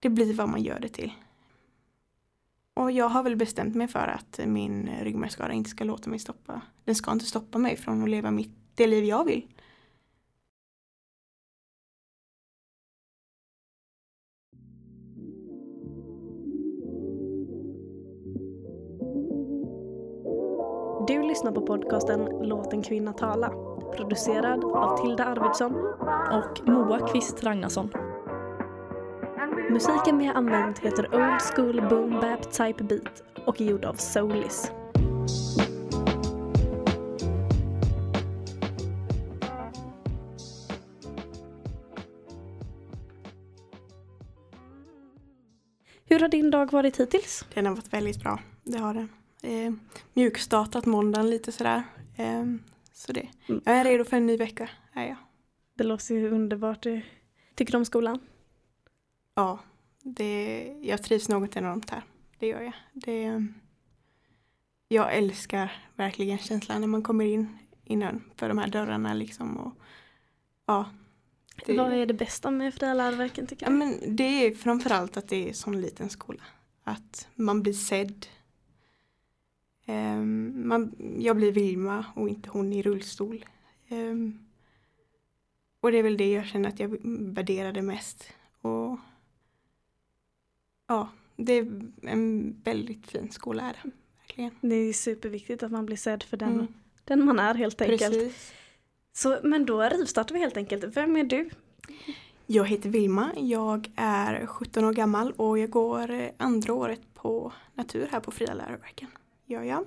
det blir vad man gör det till. Och jag har väl bestämt mig för att min ryggmärgsskada inte ska låta mig stoppa. Den ska inte stoppa mig från att leva mitt, det liv jag vill. Du lyssnar på podcasten Låt en kvinna tala. Producerad av Tilda Arvidsson. och Moa Kvist Ragnarsson. Musiken vi har använt heter Old School Boom Bap Type Beat och är gjord av Soulis. Hur har din dag varit hittills? Den har varit väldigt bra, det har den. Eh, mjukstartat måndagen lite sådär. Eh, så det. Mm. Jag är redo för en ny vecka. Är jag. Det låter ju underbart. Tycker du om skolan? Ja, det, jag trivs något enormt här. Det gör jag. Det, jag älskar verkligen känslan när man kommer in innanför de här dörrarna liksom. Och, ja, det, Vad är det bästa med Fria läroverken tycker ja, du? men det är framförallt att det är sån liten skola. Att man blir sedd. Ehm, man, jag blir Vilma och inte hon i rullstol. Ehm, och det är väl det jag känner att jag värderade mest. Och ja, det är en väldigt fin skola är det. Verkligen. Det är superviktigt att man blir sedd för den, Mm, den man är helt enkelt. precis. Så, men då rivstartar vi helt enkelt. Vem är du? Jag heter Vilma, jag är 17 år gammal och jag går eh, andra året på natur här på Fria läroverken. Gör jag.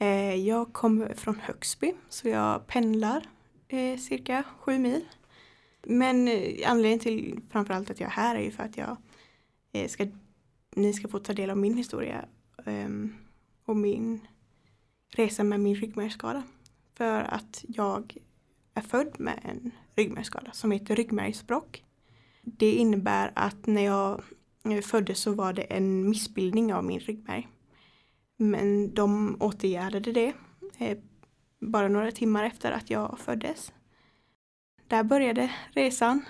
Eh, Jag kommer från Högsby så jag pendlar eh, cirka sju mil. Men anledningen till framförallt att jag är här är ju för att jag Eh, ska, ni ska få ta del av min historia ehm, och min resa med min ryggmärgsskada. För att jag är född med en ryggmärgsskada som heter ryggmärgsbråck. Det innebär att när jag föddes så var det en missbildning av min ryggmärg. Men de åtgärdade det eh, bara några timmar efter att jag föddes. Där började resan.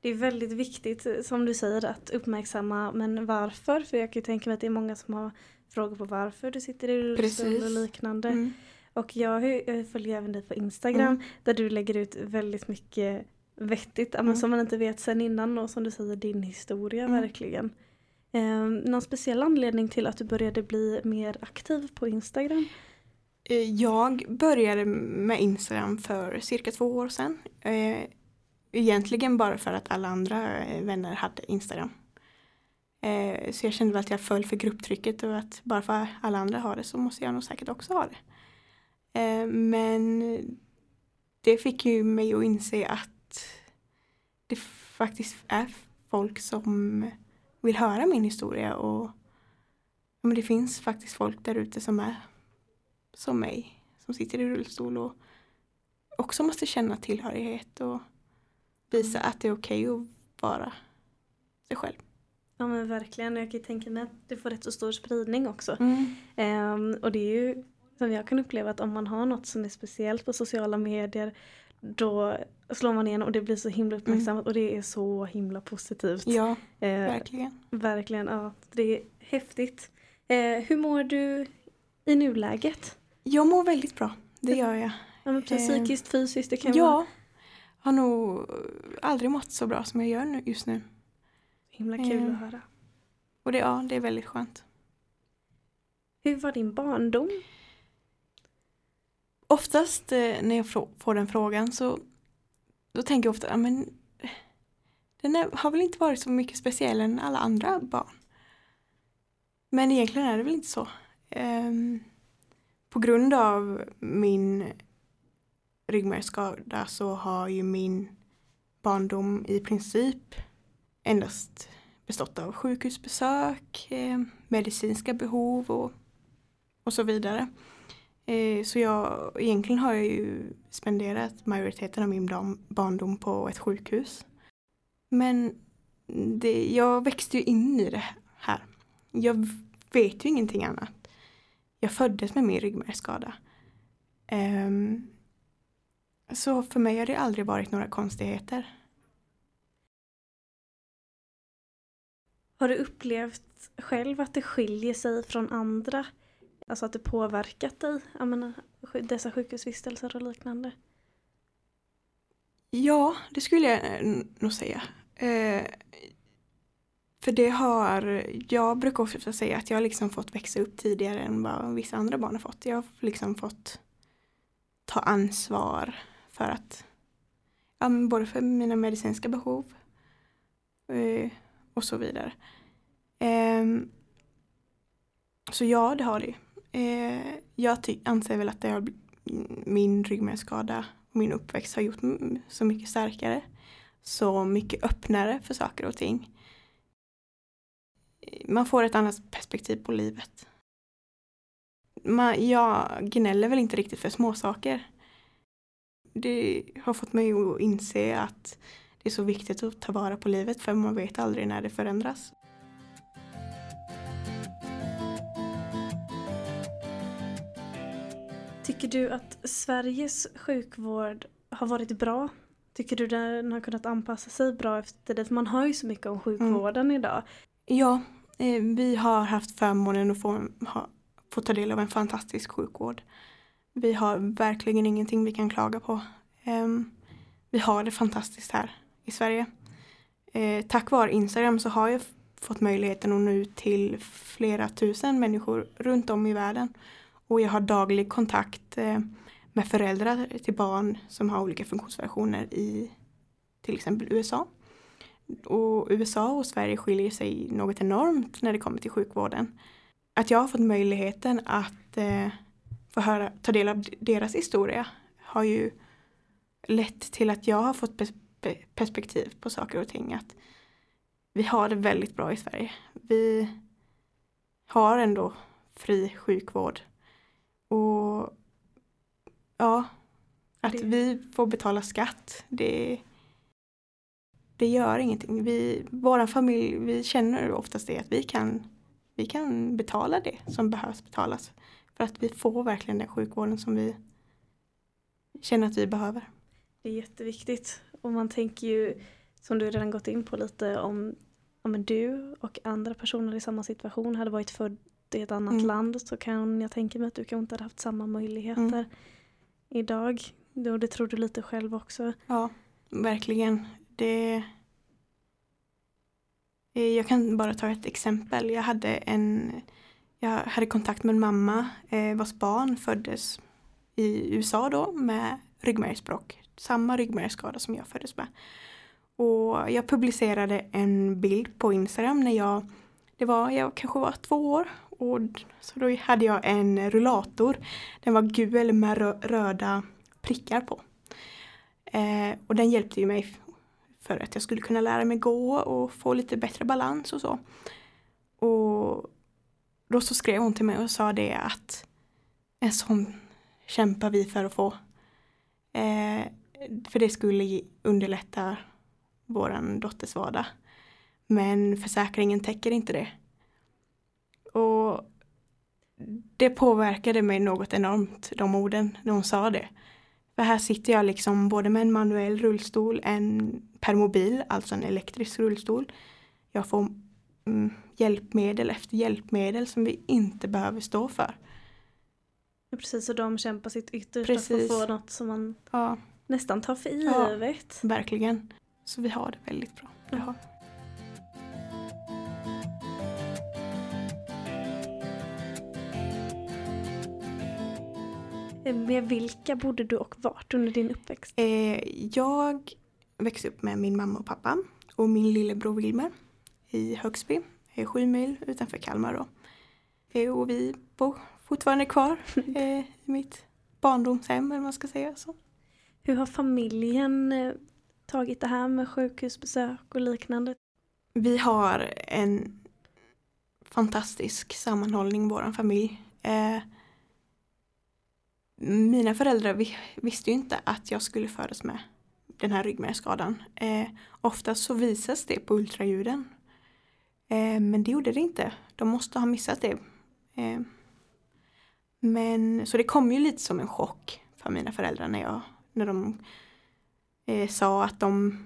Det är väldigt viktigt som du säger att uppmärksamma men varför? För jag kan ju tänka mig att det är många som har frågor på varför du sitter i rullstol och liknande. Mm. Och jag, jag följer även dig på Instagram Mm. där du lägger ut väldigt mycket vettigt Mm. som man inte vet sen innan och som du säger din historia Mm. verkligen. Eh, någon speciell anledning till att du började bli mer aktiv på Instagram? Eh, Jag började med Instagram för cirka två år sedan. Egentligen bara för att alla andra eh, vänner hade Instagram. Eh, Så jag kände väl att jag föll för grupptrycket och att bara för att alla andra har det så måste jag nog säkert också ha det. Eh, Men det fick ju mig att inse att det faktiskt är folk som vill höra min historia och ja, men det finns faktiskt folk där ute som är som mig som sitter i rullstol och också måste känna tillhörighet och visa att det är okej att vara sig själv. Ja men verkligen, jag kan ju tänka mig att det får rätt så stor spridning också. Mm. Ehm, och det är ju som jag kan uppleva att om man har något som är speciellt på sociala medier då slår man igen och det blir så himla uppmärksammat och det är så himla positivt. Ja, Eh, verkligen. verkligen, ja. Det är häftigt. Eh, hur mår du i nuläget? Jag mår väldigt bra, det gör jag. Ja, men precis, Eh, psykiskt, fysiskt, det kan vara Jag har nog aldrig mått så bra som jag gör nu, just nu. himla kul eh, att höra. Och det, ja, det är väldigt skönt. Hur var din barndom? Oftast eh, när jag får den frågan så då tänker jag ofta, ja, men den är, har väl inte varit så mycket speciell än alla andra barn. Men egentligen är det väl inte så. Ehm, på grund av min ryggmärgsskada så har ju min barndom i princip endast bestått av sjukhusbesök, eh, medicinska behov och, och så vidare. Eh, så jag, egentligen har jag ju spenderat majoriteten av min dam, barndom på ett sjukhus. Men det, jag växte ju in i det här. Jag vet ju ingenting annat. Jag föddes med min ryggmärgsskada. Ehm, så för mig har det aldrig varit några konstigheter. Har du upplevt själv att det skiljer sig från andra? Alltså att det påverkat dig? Jag menar, dessa sjukhusvistelser och liknande. Ja, det skulle jag eh, nog säga. Eh, för det har, jag brukar ofta säga att jag har liksom fått växa upp tidigare än vad vissa andra barn har fått. Jag har liksom fått ta ansvar för att, ja, men både för mina medicinska behov eh, och så vidare. Ehm, så ja, det har det ju. Jag anser väl att det har, min ryggmärgsskada och min uppväxt har gjort mig så mycket starkare. Så mycket öppnare för saker och ting. Man får ett annat perspektiv på livet. Man, jag gnäller väl inte riktigt för små saker. Det har fått mig att inse att det är så viktigt att ta vara på livet för man vet aldrig när det förändras. Tycker du att Sveriges sjukvård har varit bra? Tycker du den har kunnat anpassa sig bra efter det? För man hör ju så mycket om sjukvården idag. Ja, eh, vi har haft förmånen att få, ha, få ta del av en fantastisk sjukvård. Vi har verkligen ingenting vi kan klaga på. Ehm, vi har det fantastiskt här i Sverige. Eh, tack vare Instagram så har jag fått möjligheten att nå ut till flera tusen människor runt om i världen. Och jag har daglig kontakt eh, med föräldrar till barn som har olika funktionsvariationer i till exempel USA. Och USA och Sverige skiljer sig något enormt när det kommer till sjukvården. Att jag har fått möjligheten att eh, få höra, ta del av deras historia har ju lett till att jag har fått pers- pe- perspektiv på saker och ting. Att vi har det väldigt bra i Sverige. Vi har ändå fri sjukvård. Och ja, att Det- vi får betala skatt, det det gör ingenting. Vi, vår familj, vi känner oftast det att vi kan, vi kan betala det som behövs betalas. För att vi får verkligen den sjukvården som vi känner att vi behöver. Det är jätteviktigt. Och man tänker ju, som du redan gått in på lite, om, om du och andra personer i samma situation hade varit född i ett annat Mm. land så kan jag tänka mig att du kanske inte hade haft samma möjligheter Mm. idag. Och det tror du lite själv också. Ja, verkligen. Det... Jag kan bara ta ett exempel. Jag hade en jag hade kontakt med en mamma eh, vars barn föddes i USA då med ryggmärgsbråck. Samma ryggmärgsskada som jag föddes med. Och jag publicerade en bild på Instagram när jag, det var, jag kanske var två år. Och så då hade jag en rullator. Den var gul med rö- röda prickar på. Eh, och den hjälpte ju mig för att jag skulle kunna lära mig gå och få lite bättre balans och så. Och då så skrev hon till mig och sa det att en sån kämpar vi för att få. Eh, för det skulle underlätta våran dotters vardag. Men försäkringen täcker inte det. Och det påverkade mig något enormt, de orden, när hon sa det. För här sitter jag liksom både med en manuell rullstol, en permobil, alltså en elektrisk rullstol. Jag får hjälpmedel efter hjälpmedel som vi inte behöver stå för. Ja, Precis, och de kämpar sitt yttersta för Precis. att få något som man Ja, nästan tar för Ja. givet. verkligen. Så vi har det väldigt bra. Det har. Eh, Med vilka bodde du och vart under din uppväxt? Eh, jag växte upp med min mamma och pappa och min lillebror Wilmer i Högsby, eh, sju mil utanför Kalmar då. Eh, och vi bor fortfarande kvar eh, i mitt barndomshem eller man ska säga så. Hur har familjen tagit det här med sjukhusbesök och liknande? Vi har en fantastisk sammanhållning, vår familj. Eh, mina föräldrar vi, visste ju inte att jag skulle födas med den här ryggmärgsskadan. Eh, oftast så visas det på ultraljuden. Eh, men det gjorde det inte. De måste ha missat det. Eh, men så det kom ju lite som en chock för mina föräldrar när, jag, när de eh, sa att de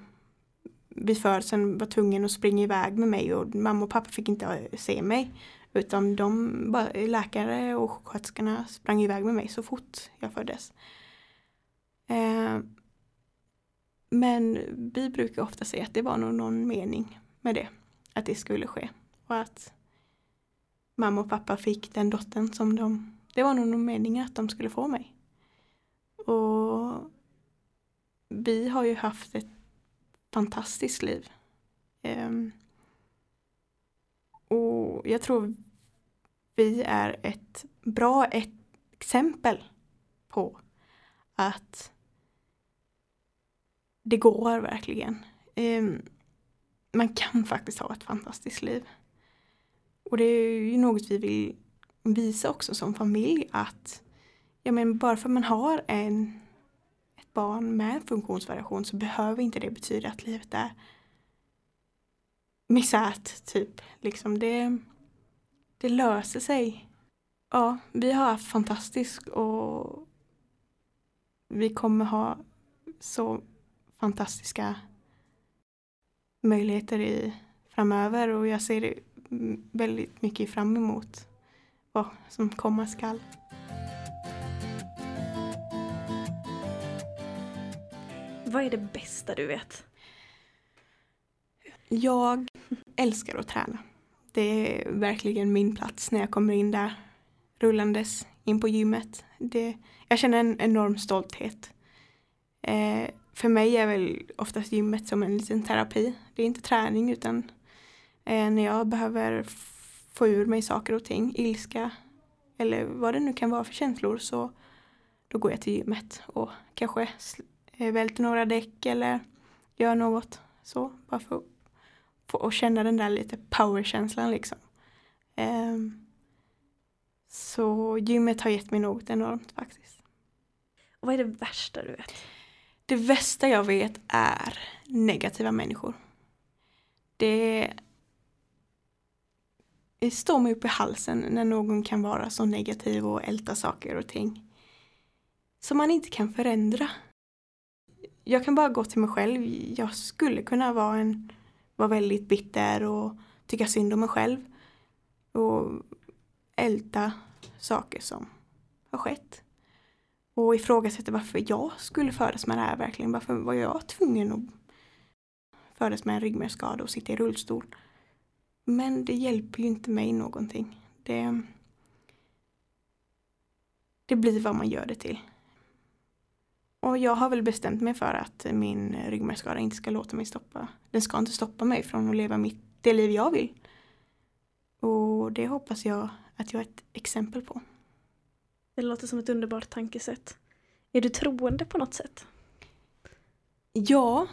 vid födseln var tvungen att springa iväg med mig och mamma och pappa fick inte eh, se mig. Utan de, eh, läkare och sjuksköterskorna sprang iväg med mig så fort jag föddes. Eh, men vi brukar ofta säga att det var nog någon mening med det. Att det skulle ske. Och att mamma och pappa fick den dottern som de, det var nog meningen att de skulle få mig. Och vi har ju haft ett fantastiskt liv. Um, och jag tror vi är ett bra ett exempel på att det går verkligen. Um, man kan faktiskt ha ett fantastiskt liv. Och det är ju något vi vill visa också som familj att ja men bara för att man har en, ett barn med funktionsvariation så behöver inte det betyda att livet är misärt typ. Liksom det, det löser sig. Ja, vi har haft fantastiskt och vi kommer ha så fantastiska möjligheter i framöver och jag ser väldigt mycket fram emot vad som komma skall. Vad är det bästa du vet? Jag älskar att träna. Det är verkligen min plats när jag kommer in där rullandes in på gymmet. Det, jag känner en enorm stolthet. Eh, för mig är väl oftast gymmet som en liten terapi. Det är inte träning utan eh, när jag behöver få ur mig saker och ting, ilska eller vad det nu kan vara för känslor så då går jag till gymmet och kanske eh, välter några däck eller gör något så bara för att få känna den där lite powerkänslan liksom. Eh, så gymmet har gett mig något enormt faktiskt. Och vad är det värsta du vet? Det värsta jag vet är negativa människor. Det, det står mig upp i halsen när någon kan vara så negativ och älta saker och ting. Som man inte kan förändra. Jag kan bara gå till mig själv. Jag skulle kunna vara, en, vara väldigt bitter och tycka synd om mig själv. Och älta saker som har skett och ifrågasätter varför jag skulle födas med det här verkligen. Varför var jag tvungen att födas med en ryggmärgsskada och sitta i rullstol? Men det hjälper ju inte mig någonting. Det, det blir vad man gör det till. Och jag har väl bestämt mig för att min ryggmärgsskada inte ska låta mig stoppa. Den ska inte stoppa mig från att leva mitt, det liv jag vill. Och det hoppas jag att jag är ett exempel på. Det låter som ett underbart tankesätt. Är du troende på något sätt? Ja,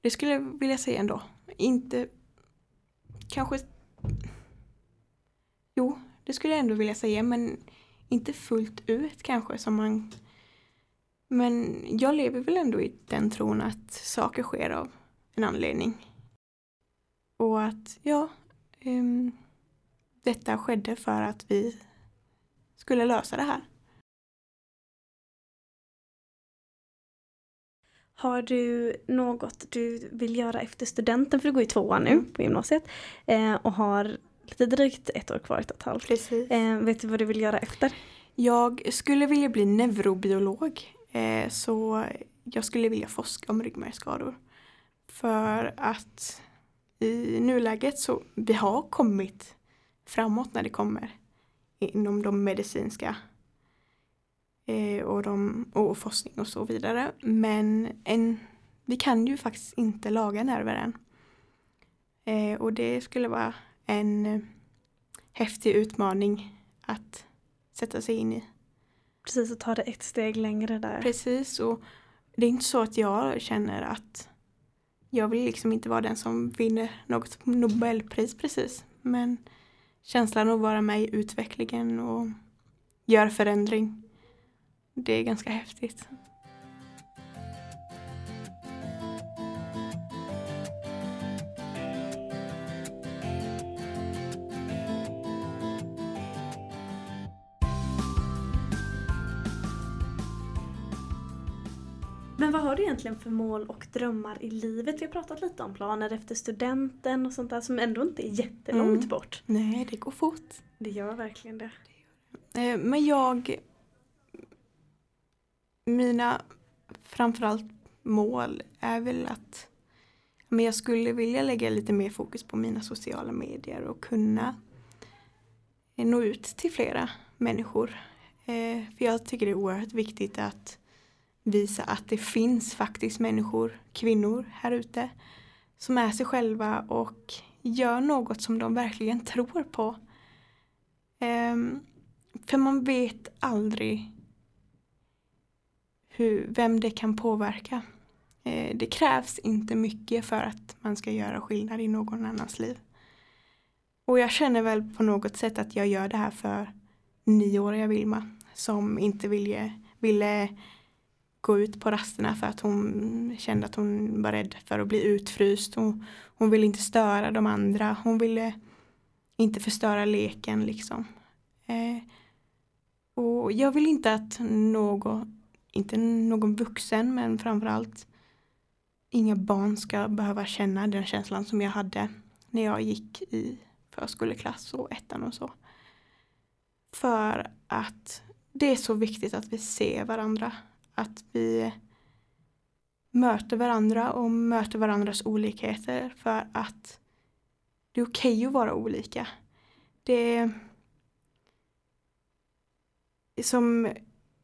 det skulle jag vilja säga ändå. Inte kanske... Jo, det skulle jag ändå vilja säga men inte fullt ut kanske som man... Men jag lever väl ändå i den tron att saker sker av en anledning. Och att, ja, um, detta skedde för att vi skulle lösa det här. Har du något du vill göra efter studenten, för du går i tvåan nu mm. på gymnasiet eh, och har lite drygt ett år kvar, ett och ett halvt. Precis. Eh, vet du vad du vill göra efter? Jag skulle vilja bli neurobiolog. Eh, så jag skulle vilja forska om ryggmärgsskador. För att i nuläget så vi har kommit framåt när det kommer inom de medicinska och, de, och forskning och så vidare. Men en, vi kan ju faktiskt inte laga nerver än. Eh, och det skulle vara en eh, häftig utmaning att sätta sig in i. Precis, och ta det ett steg längre där. Precis, och det är inte så att jag känner att jag vill liksom inte vara den som vinner något Nobelpris precis. Men känslan att vara med i utvecklingen och göra förändring det är ganska häftigt. Men vad har du egentligen för mål och drömmar i livet? Vi har pratat lite om planer efter studenten och sånt där som ändå inte är jättelångt Mm. bort. Nej, det går fort. Det gör verkligen det. Eh, Men jag... Mina framförallt mål är väl att men jag skulle vilja lägga lite mer fokus på mina sociala medier och kunna eh, nå ut till flera människor. Eh, För jag tycker det är oerhört viktigt att visa att det finns faktiskt människor, kvinnor här ute som är sig själva och gör något som de verkligen tror på. Ehm, för man vet aldrig hur, vem det kan påverka. Eh, det krävs inte mycket för att man ska göra skillnad i någon annans liv. Och jag känner väl på något sätt att jag gör det här för nioåriga Vilma som inte ville, ville gå ut på rasterna för att hon kände att hon var rädd för att bli utfryst. Hon, hon ville inte störa de andra. Hon ville inte förstöra leken liksom. Eh, och jag vill inte att någon, inte någon vuxen men framförallt inga barn ska behöva känna den känslan som jag hade när jag gick i förskoleklass och ettan och så. För att det är så viktigt att vi ser varandra. Att vi möter varandra och möter varandras olikheter för att det är okej att vara olika. Det är som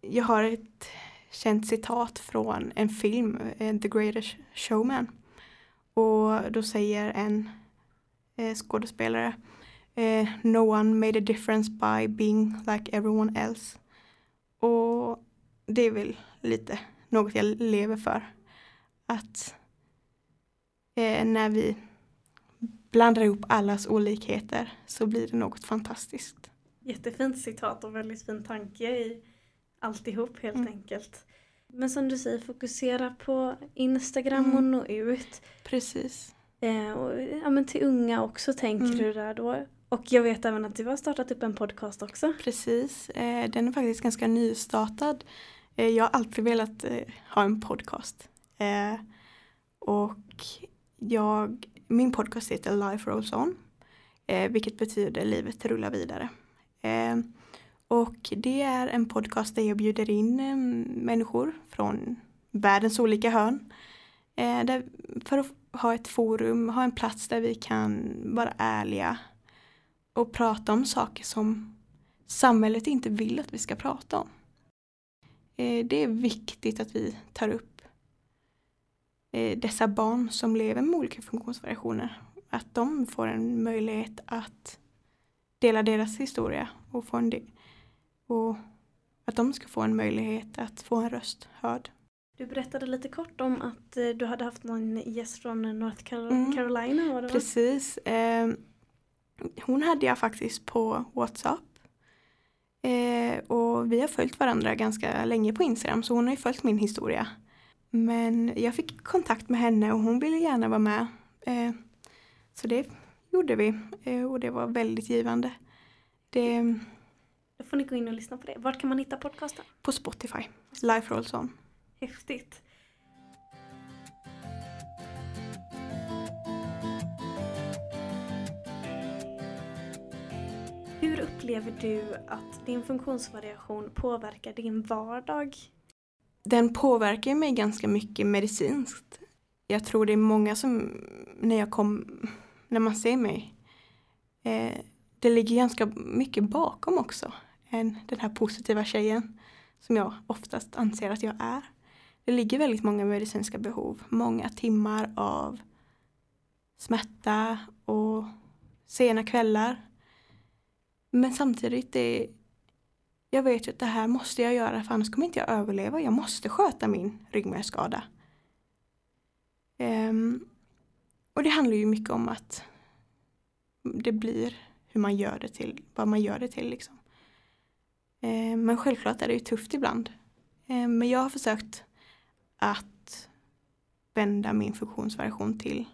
jag har ett känt citat från en film, eh, The Greatest Showman. Och då säger en eh, skådespelare eh, No one made a difference by being like everyone else. Och det är väl lite något jag lever för. Att eh, när vi blandar ihop allas olikheter så blir det något fantastiskt. Jättefint citat och väldigt fin tanke i alltihop helt Mm. enkelt. Men som du säger, fokusera på Instagram Mm. och nå ut. Precis. Eh, och, ja, men till unga också tänker Mm. du där då. Och jag vet även att du har startat upp en podcast också. Precis. Eh, den är faktiskt ganska nystartad. Eh, jag har alltid velat eh, ha en podcast. Eh, och jag, min podcast heter Life Rolls On. Eh, vilket betyder livet rullar vidare. Och det är en podcast där jag bjuder in eh, människor från världens olika hörn. Eh, för att ha ett forum, ha en plats där vi kan vara ärliga och prata om saker som samhället inte vill att vi ska prata om. Eh, det är viktigt att vi tar upp dessa barn som lever med olika funktionsvariationer. Att de får en möjlighet att dela deras historia och, få en del och att de ska få en möjlighet att få en röst hörd. Du berättade lite kort om att eh, du hade haft någon gäst från North Carol- Mm. Carolina. Var det? Precis. Eh, hon hade jag faktiskt på Whatsapp. Eh, och vi har följt varandra ganska länge på Instagram så hon har ju följt min historia. Men jag fick kontakt med henne och hon ville gärna vara med. Eh, så det gjorde vi eh, och det var väldigt givande. Det, Då får ni gå in och lyssna på det. Vart kan man hitta podcasten? på Spotify, Life Rolls On. Häftigt. Hur upplever du att din funktionsvariation påverkar din vardag? Den påverkar mig ganska mycket medicinskt. Jag tror det är många som, när jag kom, när man ser mig, eh, det ligger ganska mycket bakom också. Än den här positiva tjejen som jag oftast anser att jag är. Det ligger väldigt många medicinska behov, många timmar av smärta och sena kvällar. Men samtidigt det. jag vet ju att det här måste jag göra för annars kommer inte jag överleva. Jag måste sköta min ryggmärgsskada. Um, och det handlar ju mycket om att det blir hur man gör det till, vad man gör det till liksom. Ehm, men självklart är det ju tufft ibland. Ehm, men jag har försökt att vända min funktionsvariation till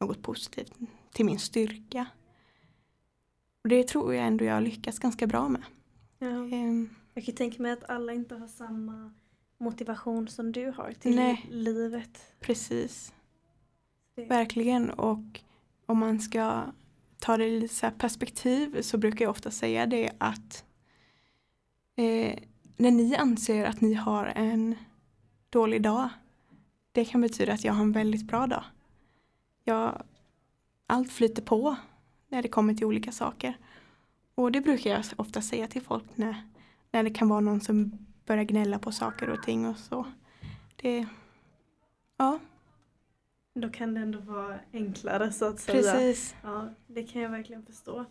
något positivt, till min styrka. Och det tror jag ändå jag har lyckats ganska bra med. Ja. Ehm, Jag kan tänka mig att alla inte har samma motivation som du har till Nej. livet. Precis. Verkligen och om man ska ta det i lite så perspektiv så brukar jag ofta säga det att eh, när ni anser att ni har en dålig dag det kan betyda att jag har en väldigt bra dag. Jag, allt flyter på när det kommer till olika saker. Och det brukar jag ofta säga till folk när, när det kan vara någon som börjar gnälla på saker och ting och så. Det, ja, Då kan det ändå vara enklare så att säga. precis. Ja, det kan jag verkligen förstå.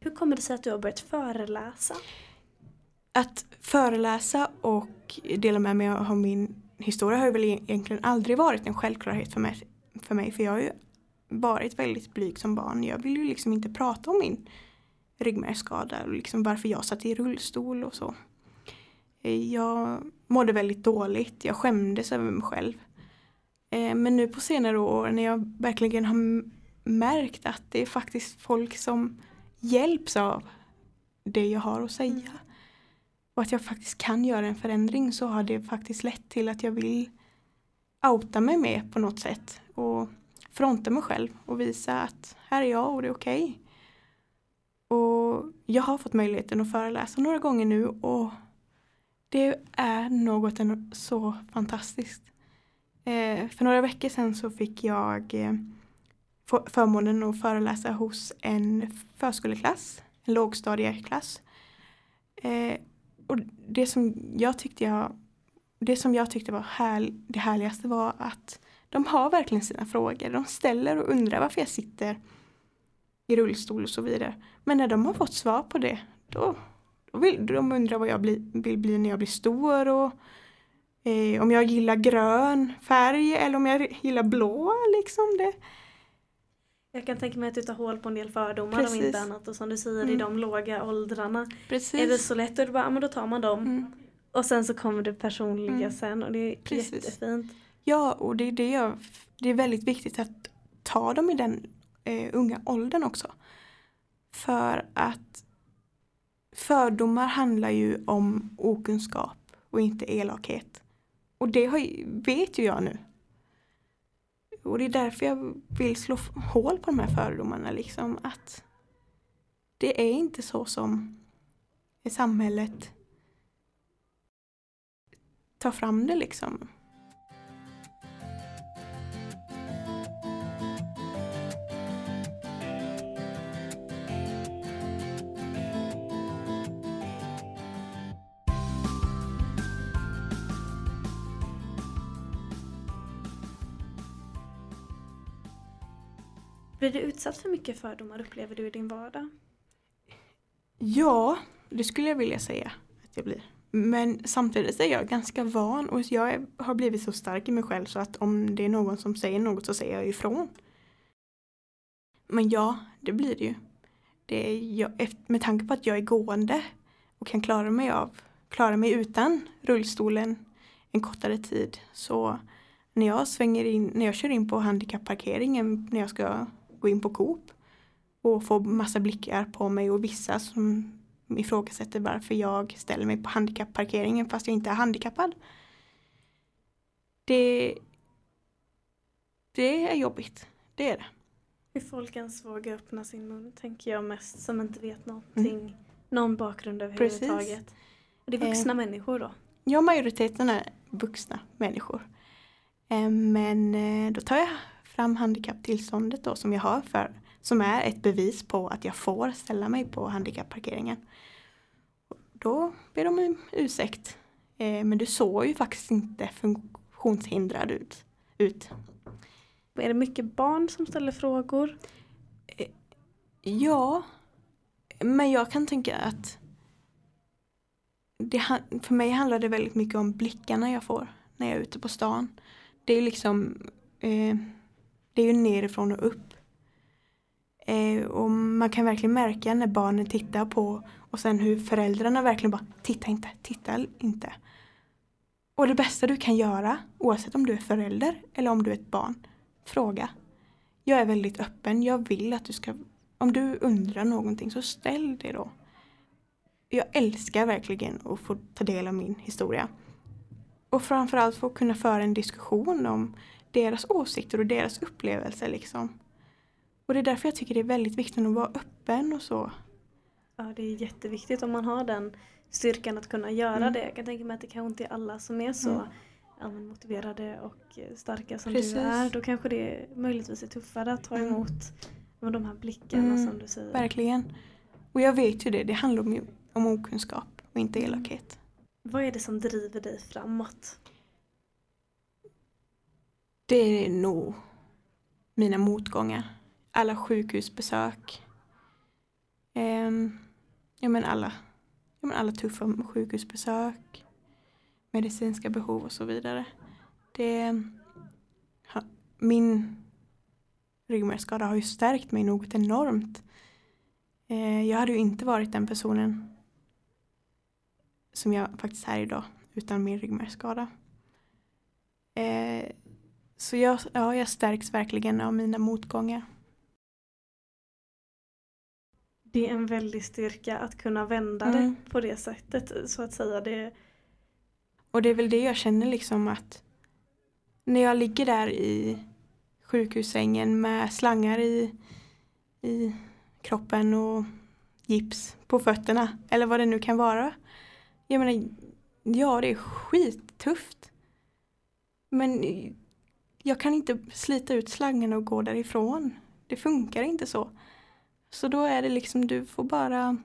Hur kommer det sig att du har börjat föreläsa? Att föreläsa och dela med mig av min historia har ju väl egentligen aldrig varit en självklarhet för mig. För, mig, för jag har ju varit väldigt blyg som barn. Jag vill ju liksom inte prata om min ryggmärgsskada och liksom varför jag satt i rullstol och så. Jag mådde väldigt dåligt. Jag skämdes över mig själv. Eh, men nu på senare år när jag verkligen har märkt att det är faktiskt folk som hjälps av det jag har att säga och att jag faktiskt kan göra en förändring så har det faktiskt lett till att jag vill outa mig mer på något sätt och fronta mig själv och visa att här är jag och det är okej. Och jag har fått möjligheten att föreläsa några gånger nu och det är något så fantastiskt. Eh, för några veckor sedan så fick jag eh, förmånen att föreläsa hos en förskoleklass, en lågstadieklass. Eh, och det som jag tyckte jag det som jag tyckte var här, det härligaste var att de har verkligen sina frågor. De ställer och undrar varför jag sitter i rullstol och så vidare. Men när de har fått svar på det då, då vill de undra vad jag bli, vill bli när jag blir stor och eh, om jag gillar grön färg eller om jag gillar blå liksom. Det. Jag kan tänka mig att du tar hål på en del fördomar om Precis. inte annat och som du säger i Mm. de låga åldrarna. Precis. Är det så lätt det bara, ja men då tar man dem. Mm. Och sen så kommer det personliga Mm. sen och det är Precis. jättefint. Ja, och det är det jag, det är väldigt viktigt att ta dem i den eh, unga åldern också. För att fördomar handlar ju om okunskap och inte elakhet. Och det har, vet ju jag nu. Och det är därför jag vill slå hål på de här fördomarna liksom att det är inte så som samhället tar fram det liksom. Blir du utsatt för mycket fördomar upplever du i din vardag? Ja, det skulle jag vilja säga att jag blir. Men samtidigt är jag ganska van och jag har blivit så stark i mig själv så att om det är någon som säger något så säger jag ifrån. Men ja, det blir det ju. Det är jag, med tanke på att jag är gående och kan klara mig av, klara mig utan rullstolen en kortare tid så när jag svänger in, när jag kör in på handikapparkeringen när jag ska gå in på Coop och få massa blickar på mig och vissa som ifrågasätter varför jag ställer mig på handikapparkeringen fast jag inte är handikappad. Det, det är jobbigt, det är det. Hur folk ens vågar öppna sin mun tänker jag mest som inte vet någonting. Någon bakgrund överhuvudtaget. Och det är vuxna människor då. Ja, majoriteten är vuxna människor. Eh, Men eh, då tar jag fram handikapptillståndet då som jag har för som är ett bevis på att jag får ställa mig på handikapparkeringen. Då ber de om ursäkt. Eh, Men du såg ju faktiskt inte funktionshindrad ut. ut. Är det mycket barn som ställer frågor? Ja, men jag kan tänka att det, för mig handlar det väldigt mycket om blickarna jag får när jag är ute på stan. Det är liksom, eh, det är ju nerifrån och upp. Eh, och man kan verkligen märka när barnen tittar på och sen hur föräldrarna verkligen bara titta inte, titta inte. Och det bästa du kan göra, oavsett om du är förälder eller om du är ett barn, fråga. Jag är väldigt öppen, jag vill att du ska om du undrar någonting så ställ det då. Jag älskar verkligen att få ta del av min historia. och framförallt få kunna föra en diskussion om deras åsikter och deras upplevelser liksom. Och det är därför jag tycker det är väldigt viktigt att vara öppen och så. Ja, det är jätteviktigt om man har den styrkan att kunna göra Mm. det. Jag kan tänka mig att det kanske inte är alla som är så Mm. ja, motiverade och starka som Precis. du är. Då kanske det möjligtvis är tuffare att ta Mm. emot ja, de här blickarna Mm, som du säger. Verkligen. Och jag vet ju det, det handlar om, om okunskap och inte Mm. elakhet. Vad är det som driver dig framåt? Det är nog mina motgångar. Alla sjukhusbesök. Ehm, um, ja, men alla, ja, men alla tuffa sjukhusbesök. Medicinska behov och så vidare. Det, ha, min ryggmärgsskada har ju stärkt mig något enormt. Ehm, jag hade ju inte varit den personen som jag faktiskt är idag utan min ryggmärgsskada. Eh, så jag, ja, jag stärks verkligen av mina motgångar. Det är en väldig styrka att kunna vända Mm. det på det sättet så att säga. Det, Och det är väl det jag känner liksom att när jag ligger där i sjukhussängen med slangar i, i kroppen och gips på fötterna eller vad det nu kan vara. Jag menar, ja det är skittufft. Men jag kan inte slita ut slangen och gå därifrån. Det funkar inte så. Så då är det liksom, du får bara,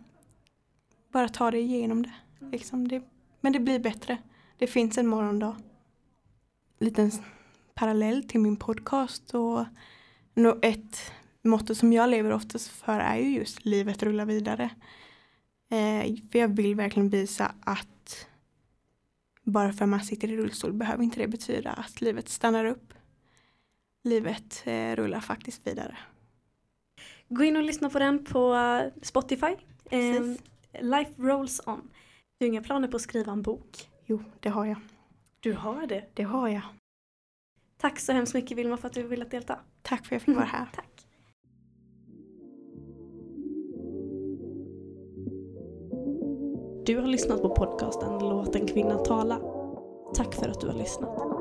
bara ta dig igenom det. Liksom det. Men det blir bättre. Det finns en morgondag. Liten parallell till min podcast och ett motto som jag lever oftast för är ju just livet rullar vidare. Eh, för jag vill verkligen visa att bara för att man sitter i rullstol behöver inte det betyda att livet stannar upp. Livet eh, rullar faktiskt vidare. gå in och lyssna på den på eh, Spotify. Eh, Precis. Life rolls on. Du har inga planer på att skriva en bok? Jo, det har jag. Du har det. Det har jag. Tack så hemskt mycket Vilma för att du ville delta. Tack för att jag fick vara här. Tack. Du har lyssnat på podcasten Låt en kvinna tala. Tack för att du har lyssnat.